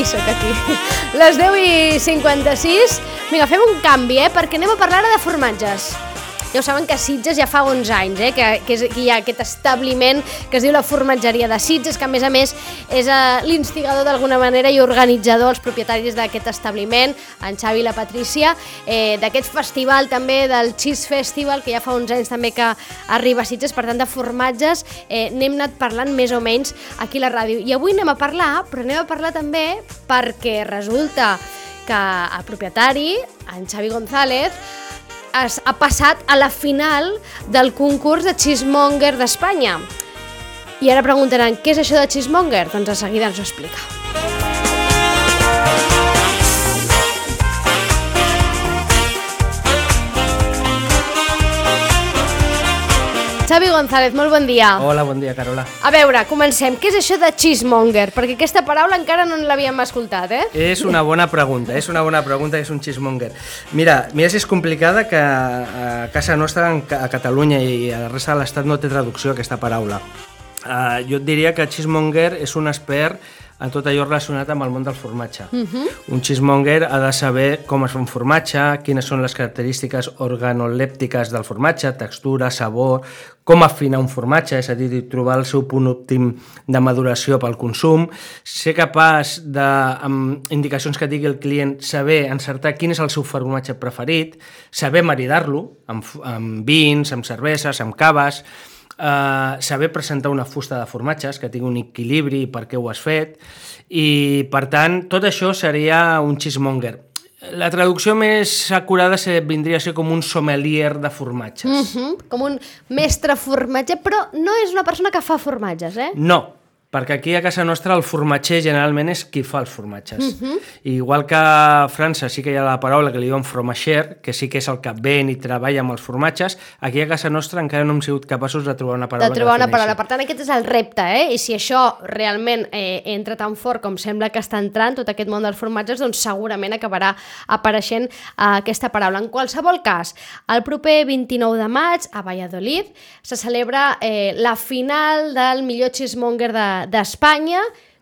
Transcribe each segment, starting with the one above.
Aquí, soc aquí. Les 10 i 56. Vinga, fem un canvi, eh? Perquè anem a parlar ara de formatges. Ja ho saben que Sitges ja fa 11 anys, eh? Que, que, és, que hi ha aquest establiment que es diu la formatgeria de Sitges, que a més a més és eh, l'instigador d'alguna manera i organitzador, els propietaris d'aquest establiment, en Xavi i la Patrícia, eh, d'aquest festival també, del Cheese Festival, que ja fa 11 anys també que arriba a Sitges, per tant de formatges eh, n'hem anat parlant més o menys aquí a la ràdio. I avui anem a parlar, però anem a parlar també perquè resulta que el propietari, en Xavi González, es, ha passat a la final del concurs de Cheesemonger d'Espanya. I ara preguntaran, què és això de Cheesemonger? Doncs de seguida ens ho explica. Xavi González, molt bon dia. Hola, bon dia, Carola. A veure, comencem. Què és això de cheesemonger? Perquè aquesta paraula encara no l'havíem escoltat, eh? És una bona pregunta, és una bona pregunta, és un cheesemonger. Mira, mira si és complicada que a casa nostra, a Catalunya i a la resta de l'Estat no té traducció aquesta paraula. Uh, jo et diria que cheesemonger és un expert en tot allò relacionat amb el món del formatge. Uh -huh. Un cheesemonger ha de saber com es fa un formatge, quines són les característiques organolèptiques del formatge, textura, sabor, com afinar un formatge, és a dir, trobar el seu punt òptim de maduració pel consum, ser capaç de, amb indicacions que digui el client, saber encertar quin és el seu formatge preferit, saber maridar-lo amb, amb vins, amb cerveses, amb caves, Uh, saber presentar una fusta de formatges que tingui un equilibri per què ho has fet i per tant tot això seria un cheesemonger la traducció més acurada se, vindria a ser com un sommelier de formatges. Mm -hmm. Com un mestre formatger, però no és una persona que fa formatges, eh? No, perquè aquí a casa nostra el formatger generalment és qui fa els formatges. Uh -huh. Igual que a França sí que hi ha la paraula que li diuen fromager, que sí que és el que ven i treballa amb els formatges, aquí a casa nostra encara no hem sigut capaços de trobar una paraula De trobar una paraula. Per tant, aquest és el repte, eh? I si això realment eh, entra tan fort com sembla que està entrant tot aquest món dels formatges, doncs segurament acabarà apareixent eh, aquesta paraula. En qualsevol cas, el proper 29 de maig, a Valladolid, se celebra eh, la final del millor cheesemonger de d'Espanya,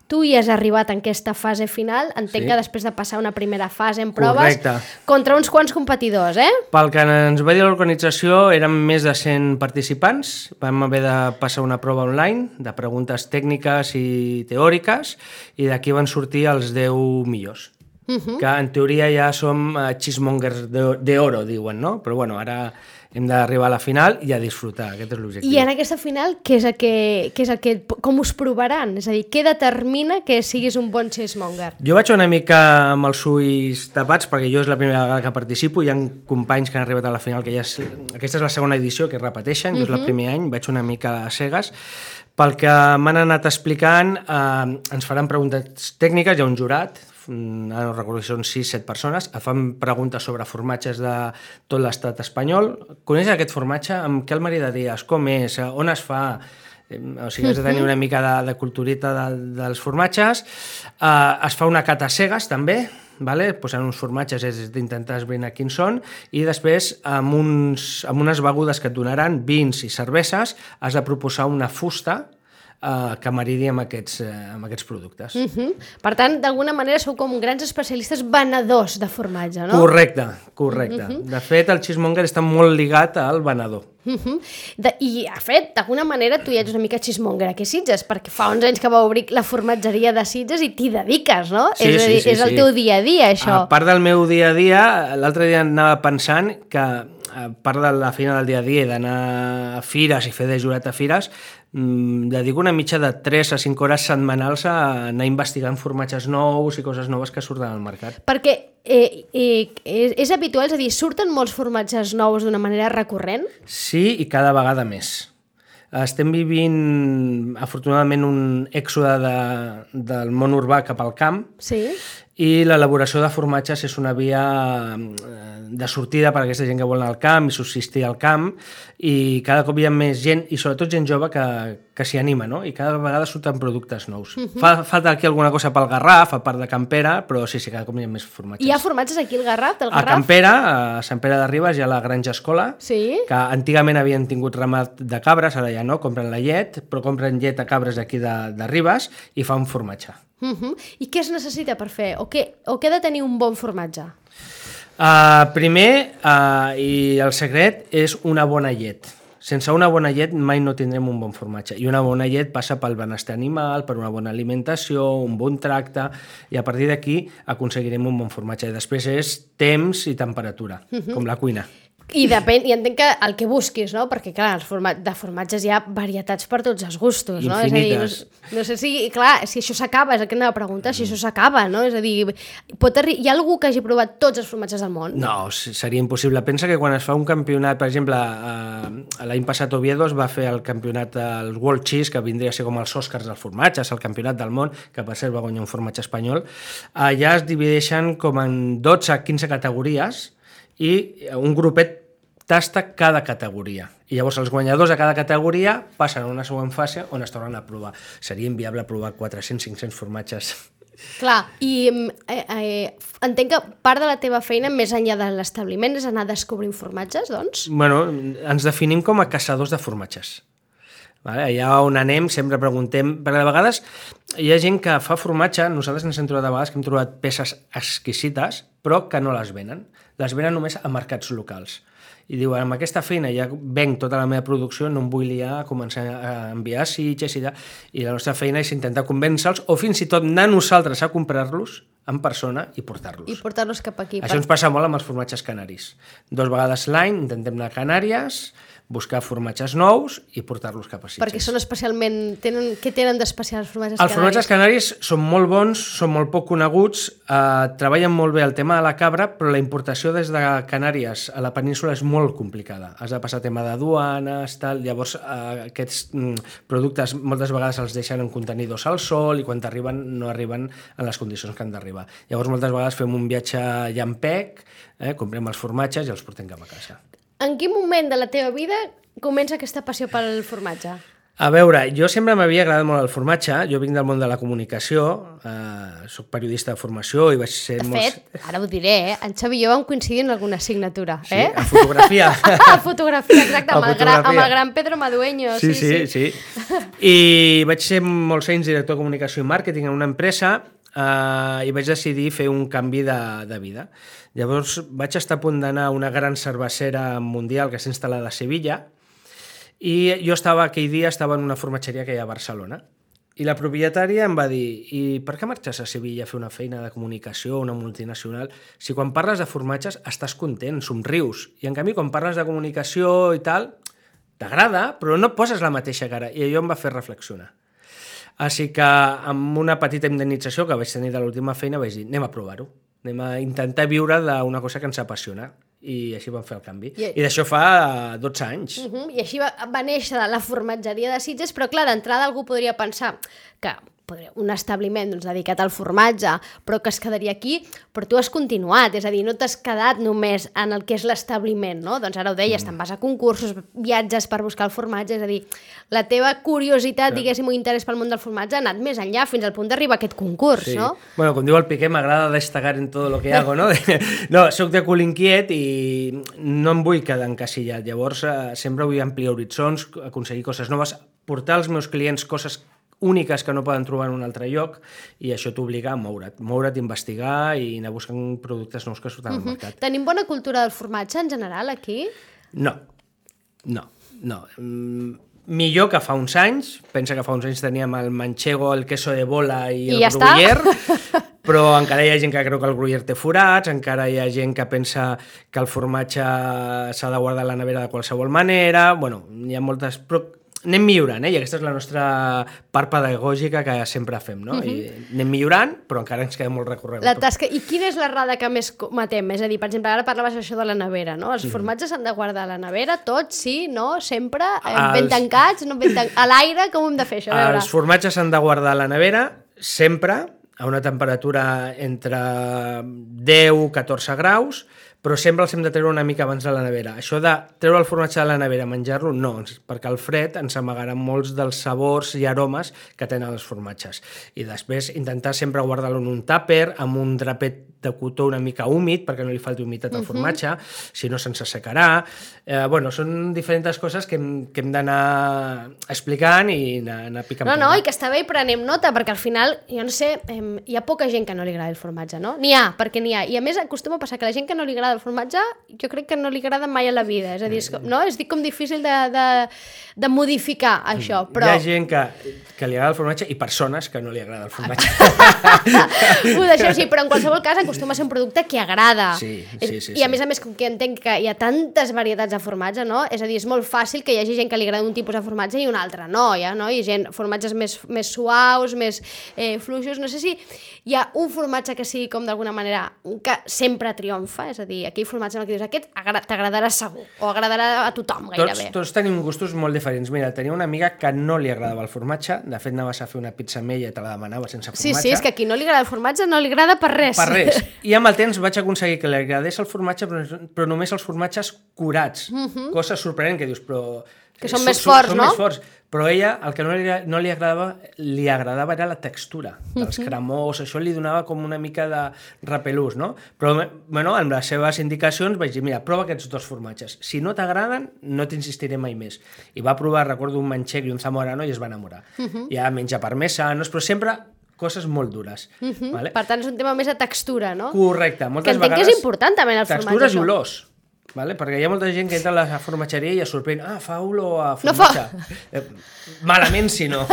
tu hi has arribat en aquesta fase final, entenc Sí. que després de passar una primera fase en proves, Correcte. contra uns quants competidors, eh? Pel que ens va dir l'organització, érem més de 100 participants, vam haver de passar una prova online de preguntes tècniques i teòriques i d'aquí van sortir els 10 millors. Uh -huh. que en teoria ja som uh, cheesemongers de- d'oro, diuen, no? Però bueno, ara hem d'arribar a la final i a disfrutar, aquest és l'objectiu. I en aquesta final, què és, el que, què és el que, com us provaran? És a dir, què determina que siguis un bon cheesemonger? Jo vaig una mica amb els ulls tapats perquè jo és la primera vegada que participo, hi ha companys que han arribat a la final que ja és, aquesta és la segona edició que repeteixen, jo és el primer any, vaig una mica a cegues, pel que m'han anat explicant, eh, ens faran preguntes tècniques, hi ha un jurat, ara no recordo si són 6-7 persones, et fan preguntes sobre formatges de tot l'estat espanyol. Coneixes aquest formatge? Amb què el maridaries? Com és? On es fa? O sigui, has de tenir una mica de, de culturita de, dels formatges. Uh, es fa una cata cegues, també, vale? posant uns formatges és d'intentar esbrinar quins són i després amb, uns, amb unes begudes que et donaran, vins i cerveses, has de proposar una fusta eh, que maridi amb aquests, eh, amb aquests productes. Uh -huh. Per tant, d'alguna manera sou com grans especialistes venedors de formatge, no? Correcte, correcte. De fet, el cheesemonger està molt ligat al venedor. Uh -huh. de, I, de fet, d'alguna manera tu ja ets una mica xismonger aquí a Sitges, perquè fa 11 anys que va obrir la formatgeria de Sitges i t'hi dediques, no? Sí, és, sí, sí, és el sí. teu dia a dia, això. A part del meu dia a dia, l'altre dia anava pensant que a part de la feina del dia a dia, i d'anar a fires i fer de jurat a fires, dedico una mitja de 3 a 5 hores setmanals a anar investigant formatges nous i coses noves que surten al mercat. Perquè eh, eh, és, és habitual, és a dir, surten molts formatges nous d'una manera recurrent? Sí, i cada vegada més. Estem vivint, afortunadament, un èxode de, del món urbà cap al camp Sí. I l'elaboració de formatges és una via eh, de sortida per a aquesta gent que vol anar al camp i subsistir al camp i cada cop hi ha més gent, i sobretot gent jove que, que s'hi anima, no? I cada vegada surten productes nous. Uh -huh. Fa, falta aquí alguna cosa pel Garraf, a part de Campera, però sí, sí, cada cop hi ha més formatges. Hi ha formatges aquí al Garraf, del a Garraf? Campera, a Sant Pere de Ribes, hi ha la Granja Escola, Sí. que antigament havien tingut ramat de cabres, ara ja no, compren la llet, però compren llet a cabres d'aquí de, de Ribes i fan formatge. Uh -huh. I què es necessita per fer? O què, o què ha de tenir un bon formatge? Uh, primer, uh, i el secret, és una bona llet. Sense una bona llet mai no tindrem un bon formatge. I una bona llet passa pel benestar animal, per una bona alimentació, un bon tracte, i a partir d'aquí aconseguirem un bon formatge. I després és temps i temperatura, com la cuina. I depèn, i entenc que el que busquis, no? Perquè, clar, els format, de formatges hi ha varietats per tots els gustos, no? És a dir, no, Infinites. no sé si, clar, si això s'acaba, és el que anava a preguntar, si això s'acaba, no? És a dir, pot hi ha algú que hagi provat tots els formatges del món? No, seria impossible. Pensa que quan es fa un campionat, per exemple, eh, l'any passat Oviedo es va fer el campionat del World Cheese, que vindria a ser com els Oscars dels formatges, el campionat del món, que per cert va guanyar un formatge espanyol. Allà es divideixen com en 12 15 categories i un grupet tasta cada categoria. I llavors els guanyadors de cada categoria passen a una següent fase on es tornen a provar. Seria inviable provar 400-500 formatges. Clar, i mm, eh, eh, entenc que part de la teva feina, més enllà de l'establiment, és anar descobrint formatges, doncs? Bueno, ens definim com a caçadors de formatges. Vale? Allà on anem sempre preguntem, perquè de vegades hi ha gent que fa formatge, nosaltres ens hem trobat de vegades que hem trobat peces exquisites, però que no les venen. Les venen només a mercats locals. I diuen, amb aquesta feina ja venc tota la meva producció, no em vull liar a començar a enviar sitges i, de... i la nostra feina és intentar convèncer-los o fins i tot anar nosaltres a comprar-los en persona i portar-los. I portar-los cap aquí. Això ens passa molt amb els formatges canaris. Dos vegades l'any intentem anar a Canàries, buscar formatges nous i portar-los cap a Sitges. Perquè són especialment... Tenen, què tenen d'especial els formatges Els formatges canaris són molt bons, són molt poc coneguts, eh, treballen molt bé el tema de la cabra, però la importació des de Canàries a la península és molt complicada. Has de passar tema d'aduanes, tal... Llavors, eh, aquests mm, productes moltes vegades els deixen en contenidors al sol i quan t'arriben no arriben en les condicions que han d'arribar. Llavors, moltes vegades fem un viatge llampec, eh, comprem els formatges i els portem cap a casa. En quin moment de la teva vida comença aquesta passió pel formatge? A veure, jo sempre m'havia agradat molt el formatge, jo vinc del món de la comunicació, eh, sóc periodista de formació i vaig ser De molts... fet, ara ho diré, eh? En Xavi i jo vam coincidir en alguna assignatura, Sí, eh? a fotografia. A fotografia, exacte, amb, A el, gran, amb fotografia. el gran Pedro Madueño. Sí, sí, sí. I vaig ser molts anys director de comunicació i màrqueting en una empresa eh, i vaig decidir fer un canvi de, de vida. Llavors vaig estar a punt d'anar a una gran cervecera mundial que s'ha instal·lat a Sevilla i jo estava, aquell dia estava en una formatgeria que hi ha a Barcelona. I la propietària em va dir i per què marxes a Sevilla a fer una feina de comunicació, una multinacional, si quan parles de formatges estàs content, somrius, i en canvi quan parles de comunicació i tal, t'agrada, però no poses la mateixa cara, i allò em va fer reflexionar. Així que amb una petita indemnització que vaig tenir de l'última feina vaig dir, anem a provar-ho, anem a intentar viure d'una cosa que ens apassiona, i així vam fer el canvi. I- I, d'això fa 12 anys. Uh -huh. I així va, va néixer la formatgeria de Sitges, però clar, d'entrada algú podria pensar que un establiment doncs, dedicat al formatge, però que es quedaria aquí, però tu has continuat, és a dir, no t'has quedat només en el que és l'establiment, no? Doncs ara ho deies, te'n vas a concursos, viatges per buscar el formatge, és a dir, la teva curiositat, diguéssim, o interès pel món del formatge ha anat més enllà, fins al punt d'arribar a aquest concurs, Sí. no? Bueno, com diu el Piqué, m'agrada destacar en todo lo que hago, no? no, sóc de cul inquiet i no em vull quedar encasillat. Llavors, eh, sempre vull ampliar horitzons, aconseguir coses noves, portar als meus clients coses úniques que no poden trobar en un altre lloc i això t'obliga a moure't, moure't, investigar i anar buscant productes nous que surten al mercat. Tenim bona cultura del formatge en general aquí? No, no, no. Mm, millor que fa uns anys. Pensa que fa uns anys teníem el manchego, el queso de bola i, I el ja bruguer. però encara hi ha gent que creu que el gruyère té forats, encara hi ha gent que pensa que el formatge s'ha de guardar a la nevera de qualsevol manera, bueno, hi ha moltes... Però anem millorant, eh? i aquesta és la nostra part pedagògica que sempre fem, no? Uh -huh. I anem millorant, però encara ens queda molt recorregut. La tasca... I quina és l'errada que més cometem? És a dir, per exemple, ara parlaves això de la nevera, no? Els formatges s'han de guardar a la nevera, tots, sí, no, sempre, eh, ben Els- tancats, no ben tan... a l'aire, com ho hem de fer això? A veure. Els formatges s'han de guardar a la nevera sempre a una temperatura entre 10-14 graus, però sempre els hem de treure una mica abans de la nevera. Això de treure el formatge de la nevera, menjar-lo, no, perquè al fred ens amagaran molts dels sabors i aromes que tenen els formatges. I després intentar sempre guardar-lo en un tàper, amb un drapet de cotó una mica húmid, perquè no li falti humitat al formatge, si no se'ns assecarà. Eh, bueno, són diferents coses que hem, que hem d'anar explicant i anar, anar picant. No, no, i que està bé i prenem nota, perquè al final, jo no sé, em, hi ha poca gent que no li agrada el formatge, no? N'hi ha, perquè n'hi ha. I a més acostuma a passar que la gent que no li agrada el formatge, jo crec que no li agrada mai a la vida. És a dir, és, com, no? és dir, com difícil de, de, de modificar això, però Hi ha gent que, que li agrada el formatge i persones que no li agrada el formatge. ho deixem així, però en qualsevol cas acostuma a ser un producte que agrada. Sí, sí, sí, I a sí. més a més, com que entenc que hi ha tantes varietats de formatge, no? És a dir, és molt fàcil que hi hagi gent que li agrada un tipus de formatge i un altre no, ja, no? Hi ha gent, formatges més, més suaus, més eh, fluixos, no sé si hi ha un formatge que sigui com d'alguna manera que sempre triomfa, és a dir, aquell formatge en el que dius aquest agra- t'agradarà segur, o agradarà a tothom tots, gairebé. tots tenim gustos molt diferents. Mira, tenia una amiga que no li agradava el formatge, de fet anaves a fer una pizza amb ella i te la demanava sense formatge. Sí, sí, és que a qui no li agrada el formatge no li agrada per res. Per res. I amb el temps vaig aconseguir que li agradés el formatge, però, però només els formatges curats. Uh -huh. Cosa sorprenent, que dius, però... Que són Su- més forts, són no? més forts. Però ella, el que no li, no li agradava, li agradava era la textura dels cremós, això li donava com una mica de repelús, no? Però, bueno, amb les seves indicacions vaig dir, mira, prova aquests dos formatges. Si no t'agraden, no t'insistiré mai més. I va provar, recordo, un manxec i un zamorano i es va enamorar. Uh Mhm. -huh. Ja menja parmesanos, però sempre coses molt dures. Uh -huh. vale? Per tant, és un tema més de textura, no? Correcte. Que Moltes entenc que vegades... és important també en el formatge. Textures i olors. Vale? Perquè hi ha molta gent que entra a la formatgeria i es sorprèn, ah, fa olor a No fa. formatge. Malament, si no.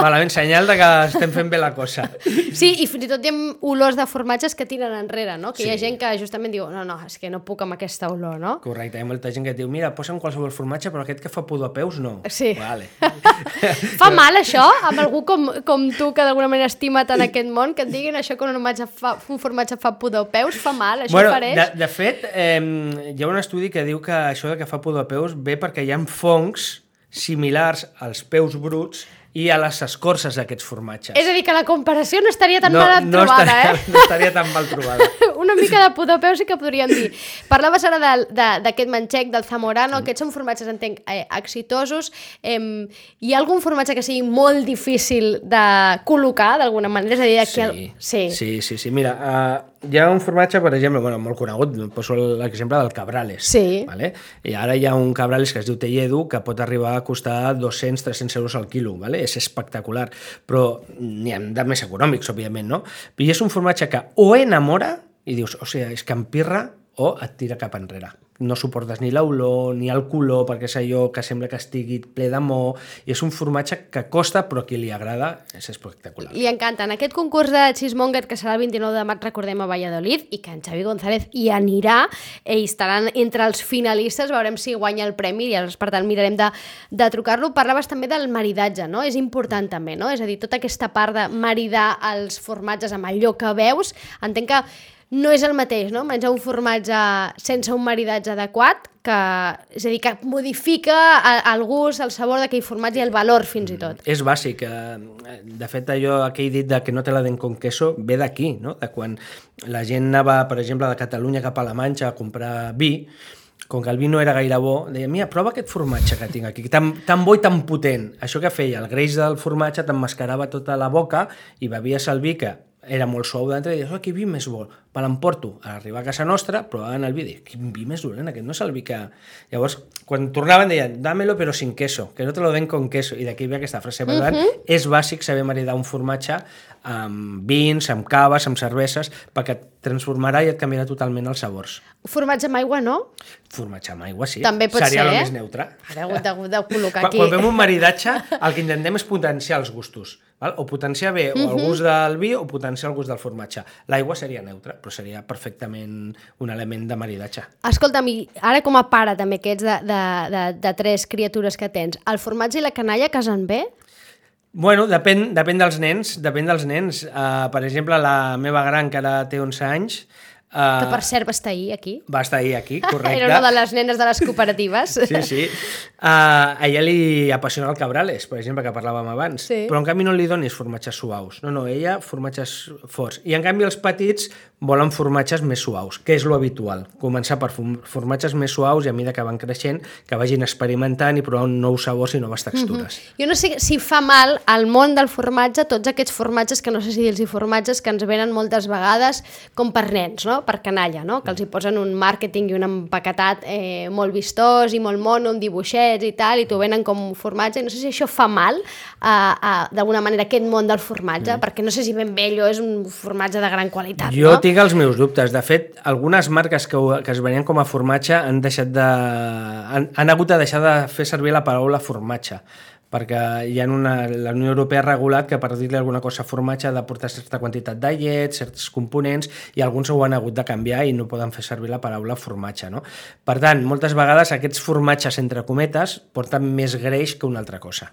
Malament, senyal de que estem fent bé la cosa. Sí, i fins i tot hi ha olors de formatges que tiren enrere, no? Que hi ha Sí. gent que justament diu, no, no, és que no puc amb aquesta olor, no? Correcte, hi ha molta gent que diu, mira, posa'm qualsevol formatge, però aquest que fa pudor a peus, no. Sí. Vale. Fa mal això, amb algú com, com tu, que d'alguna manera estima tant aquest món, que et diguin això que un formatge fa, un formatge fa pudor a peus, fa mal, això bueno, fareix? de, de fet, eh, hi ha un estudi que diu que això de que fa pudor a peus ve perquè hi ha fongs similars als peus bruts i a les escorces d'aquests formatges. És a dir, que la comparació no estaria tan mal no trobada, estaria, eh? No estaria tan mal trobada. Una mica de peu sí que podríem dir. Parlaves ara del- de- d'aquest manxec, del zamorano, aquests són formatges, entenc, eh, exitosos. Eh, hi ha algun formatge que sigui molt difícil de col·locar, d'alguna manera? És a dir, de que... el- Sí, sí, sí, sí. Mira, uh, hi ha un formatge, per exemple, bueno, molt conegut, poso l'exemple del Cabrales. Sí. Vale? I ara hi ha un Cabrales que es diu Telledu que pot arribar a costar 200-300 euros al quilo, vale? és espectacular, però n'hi ha de més econòmics, òbviament, no? I és un formatge que o enamora i dius, o sigui, és que empirra o et tira cap enrere. No suportes ni l'olor ni el color perquè és allò que sembla que estigui ple d'amor i és un formatge que costa però a qui li agrada és espectacular. Li encanta. En aquest concurs de Cheesemonger, que serà el 29 de maig, recordem, a Valladolid, i que en Xavi González hi anirà, eh, i estaran entre els finalistes, veurem si guanya el premi, i llavors, per tant, mirarem de, de trucar-lo. Parlaves també del maridatge, no? És important també, no? És a dir, tota aquesta part de maridar els formatges amb allò que veus, entenc que no és el mateix, no? Menjar un formatge sense un maridatge adequat, que, és a dir, que modifica el, el gust, el sabor d'aquell formatge i el valor, fins i tot. És bàsic. eh, De fet, allò, aquell dit de que no te la den con queso ve d'aquí, no? de quan la gent anava, per exemple, de Catalunya cap a la Manxa a comprar vi, com que el vi no era gaire bo, deia, mira, prova aquest formatge que tinc aquí, tan, tan bo i tan potent. Això que feia, el greix del formatge t'emmascarava tota la boca i bevies el vi que era molt suau d'entre i deies, oh, que vi més bo, me l'emporto. A arribar a casa nostra, provaven el vi, i quin vi més dolent, aquest no és el vi que... Llavors, quan tornaven deien, dámelo però sin queso, que no te lo den con queso, i d'aquí ve aquesta frase. Per tant, és bàsic saber maridar un formatge amb vins, amb caves, amb cerveses, perquè et transformarà i et canviarà totalment els sabors. Formatge amb aigua, no? Formatge amb aigua, sí. També pot Seria ser, el eh? més neutre. Ara he hagut de, de col·locar Quan, aquí. quan fem un maridatge, el que intentem és potenciar els gustos. Val? O potenciar bé o el gust del vi o potenciar el gust del formatge. L'aigua seria neutra, però seria perfectament un element de maridatge. Escolta'm, i ara com a pare també que ets de, de, de, de tres criatures que tens, el formatge i la canalla casen bé? Bueno, depèn, depèn dels nens, depèn dels nens. Uh, per exemple, la meva gran, que ara té 11 anys, Que uh, per cert va estar ahir aquí. va estar ahir aquí, correcte. Era una de les nenes de les cooperatives. Sí, sí. Uh, a ella li apassiona el cabrales, per exemple, que parlàvem abans. Sí. Però en canvi no li donis formatges suaus. No, no, ella formatges forts. I en canvi els petits volen formatges més suaus, que és lo habitual. Començar per form- formatges més suaus i a mesura que van creixent, que vagin experimentant i provant nous sabors i noves textures. Jo no sé si fa mal al món del formatge tots aquests formatges, que no sé si dir-los formatges, que ens venen moltes vegades com per nens, no? Per canalla, no? que els hi posen un màrqueting i un empaquetat eh, molt vistós i molt mono, amb dibuixets i tal, i t'ho venen com un formatge, i no sé si això fa mal a, a, d'alguna manera aquest món del formatge, perquè no sé si ben bé allò és un formatge de gran qualitat, Jo no? tinc els meus dubtes. De fet, algunes marques que, ho- que es venien com a formatge han deixat de... Han, han hagut de deixar de fer servir la paraula formatge perquè hi ha una, la Unió Europea ha regulat que per dir-li alguna cosa a formatge ha de portar certa quantitat de llet, certs components, i alguns ho han hagut de canviar i no poden fer servir la paraula formatge. No? Per tant, moltes vegades aquests formatges, entre cometes, porten més greix que una altra cosa.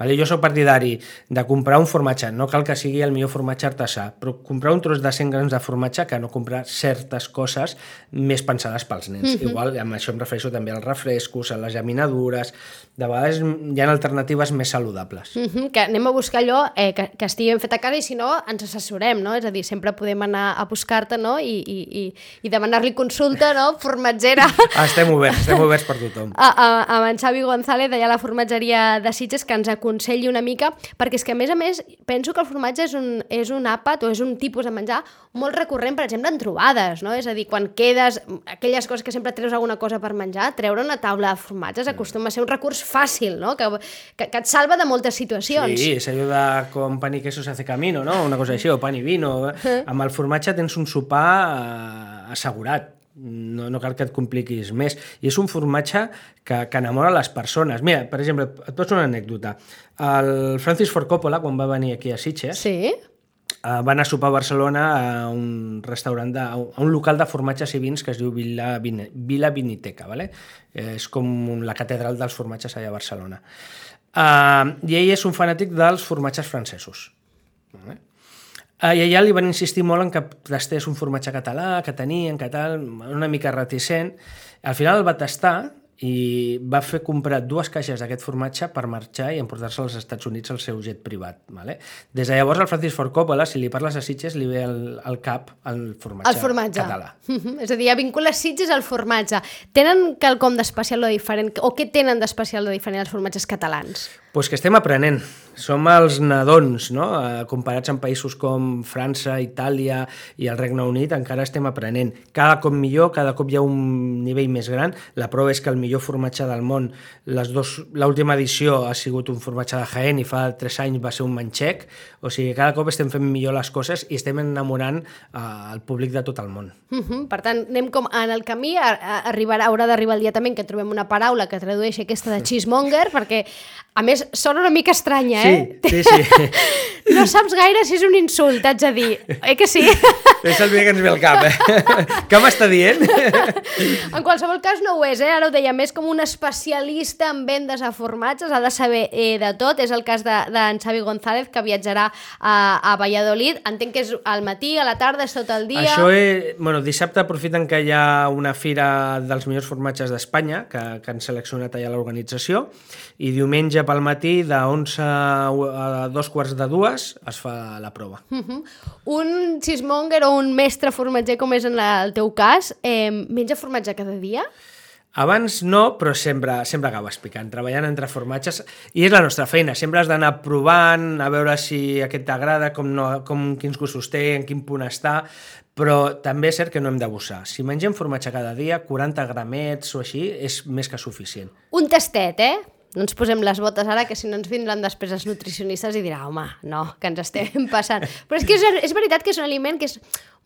Vale? Jo sóc partidari de comprar un formatge, no cal que sigui el millor formatge artesà, però comprar un tros de 100 grams de formatge que no comprar certes coses més pensades pels nens. Mm -hmm. Igual, amb això em refereixo també als refrescos, a les llaminadures... De vegades hi ha alternatives més saludables. Mm -hmm, que anem a buscar allò eh, que, que estigui ben fet a casa i si no ens assessorem, no? És a dir, sempre podem anar a buscar-te no? i, i, i, i demanar-li consulta, no? Formatgera. Estem oberts, estem oberts per tothom. a, a, amb en Xavi González d'allà a la formatgeria de Sitges que ens aconselli una mica, perquè és que a més a més penso que el formatge és un, és un àpat o és un tipus de menjar molt recurrent, per exemple, en trobades, no? És a dir, quan quedes, aquelles coses que sempre treus alguna cosa per menjar, treure una taula de formatges acostuma a ser un recurs fàcil, no? Que, que, que et salva de moltes situacions. Sí, de com pan i queso se hace camino, no? Una cosa així, o pan i vino. Amb el formatge tens un sopar eh, assegurat. No, no cal que et compliquis més. I és un formatge que, que enamora les persones. Mira, per exemple, et poso una anècdota. El Francis Ford Coppola, quan va venir aquí a Sitges, Sí? Uh, va anar a sopar a Barcelona a un restaurant, de, a un local de formatges i vins que es diu Vila, Vine, Vila Viniteca, ¿vale? És com la catedral dels formatges allà a Barcelona. Uh, I ell és un fanàtic dels formatges francesos. Vale? Uh, I allà li van insistir molt en que tastés un formatge català, que tenien, que tal, una mica reticent. Al final el va tastar i va fer comprar dues caixes d'aquest formatge per marxar i emportar-se als Estats Units al seu jet privat. Vale? Des de llavors, el Francis Ford Coppola, si li parles a Sitges, li ve al, al cap el formatge, El formatge. català. Mhm. És a dir, vincula Sitges al formatge. Tenen quelcom d'especial o diferent? O què tenen d'especial o diferent els formatges catalans? Pues que estem aprenent. Som els nadons, no? Eh, comparats amb països com França, Itàlia i el Regne Unit, encara estem aprenent. Cada cop millor, cada cop hi ha un nivell més gran. La prova és que el millor formatge del món, l'última edició ha sigut un formatge de Jaén i fa 3 anys va ser un manxec. O sigui, cada cop estem fent millor les coses i estem enamorant eh, el públic de tot el món. Mhm. Per tant, anem com en el camí, a, a, arribarà, haurà d'arribar el dia també què trobem una paraula que tradueixi aquesta de cheesemonger, perquè, a més, sona una mica estranya, eh? Sí, sí, sí. No saps gaire si és un insult, haig de dir. Eh que sí? és el primer que ens ve al cap, eh? Què m'està dient? En qualsevol cas no ho és, eh? Ara ho deia, més com un especialista en vendes a formatges, ha de saber eh, de tot. És el cas d'en de, d'en Xavi González, que viatjarà a, a Valladolid. Entenc que és al matí, a la tarda, és tot el dia. Això és... Bueno, dissabte aprofiten que hi ha una fira dels millors formatges d'Espanya, que, que han seleccionat allà l'organització, i diumenge pel matí, de 11 a dos quarts de dues, es fa la prova. Mhm. Un cheesemonger o un mestre formatger, com és en la, el teu cas, eh, menja formatge cada dia? Abans no, però sempre, sempre acabes picant, treballant entre formatges, i és la nostra feina, sempre has d'anar provant, a veure si aquest t'agrada, com, no, com quins gustos té, en quin punt està, però també és cert que no hem d'abusar. Si mengem formatge cada dia, 40 gramets o així, és més que suficient. Un tastet, eh? No ens posem les botes ara, que si no ens vindran després els nutricionistes i dirà, home, no, que ens estem passant. Però és que és, és veritat que és un aliment que és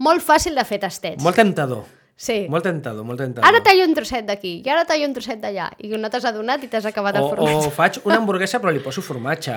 molt fàcil de fer tastets. Molt temptador. Sí. Molt tentador, molt tentador. Ara tallo un trosset d'aquí, i ara tallo un trosset d'allà, i no t'has adonat i t'has acabat el o, formatge. o faig una hamburguesa però li poso formatge,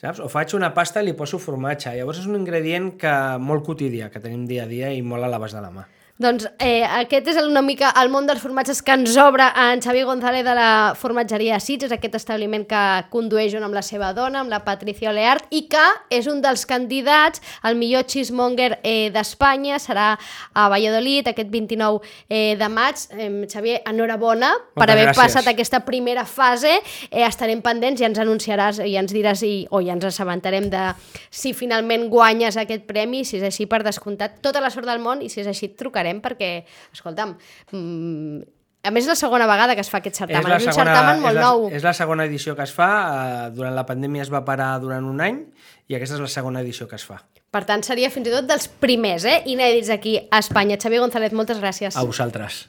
saps? O faig una pasta i li poso formatge. Llavors és un ingredient que molt quotidià, que tenim dia a dia i molt a l'abast de la mà. Doncs eh, aquest és una mica el món dels formatges que ens obre en Xavier González de la formatgeria Sitges, aquest establiment que condueix amb la seva dona, amb la Patricia Oleart, i que és un dels candidats al millor cheesemonger eh, d'Espanya, serà a Valladolid aquest 29 eh, de maig. Eh, Xavier, enhorabona per Moltes haver gràcies. passat aquesta primera fase. Eh, estarem pendents i ens anunciaràs i ens diràs i, o ja ens assabentarem de si finalment guanyes aquest premi, si és així per descomptat tota la sort del món i si és així et trucarem perquè, escolta'm, mm, a més és la segona vegada que es fa aquest certamen, és, un certamen molt és la, nou. És la segona edició que es fa, eh, durant la pandèmia es va parar durant un any i aquesta és la segona edició que es fa. Per tant, seria fins i tot dels primers, eh? inèdits aquí a Espanya. Xavier González, moltes gràcies. A vosaltres.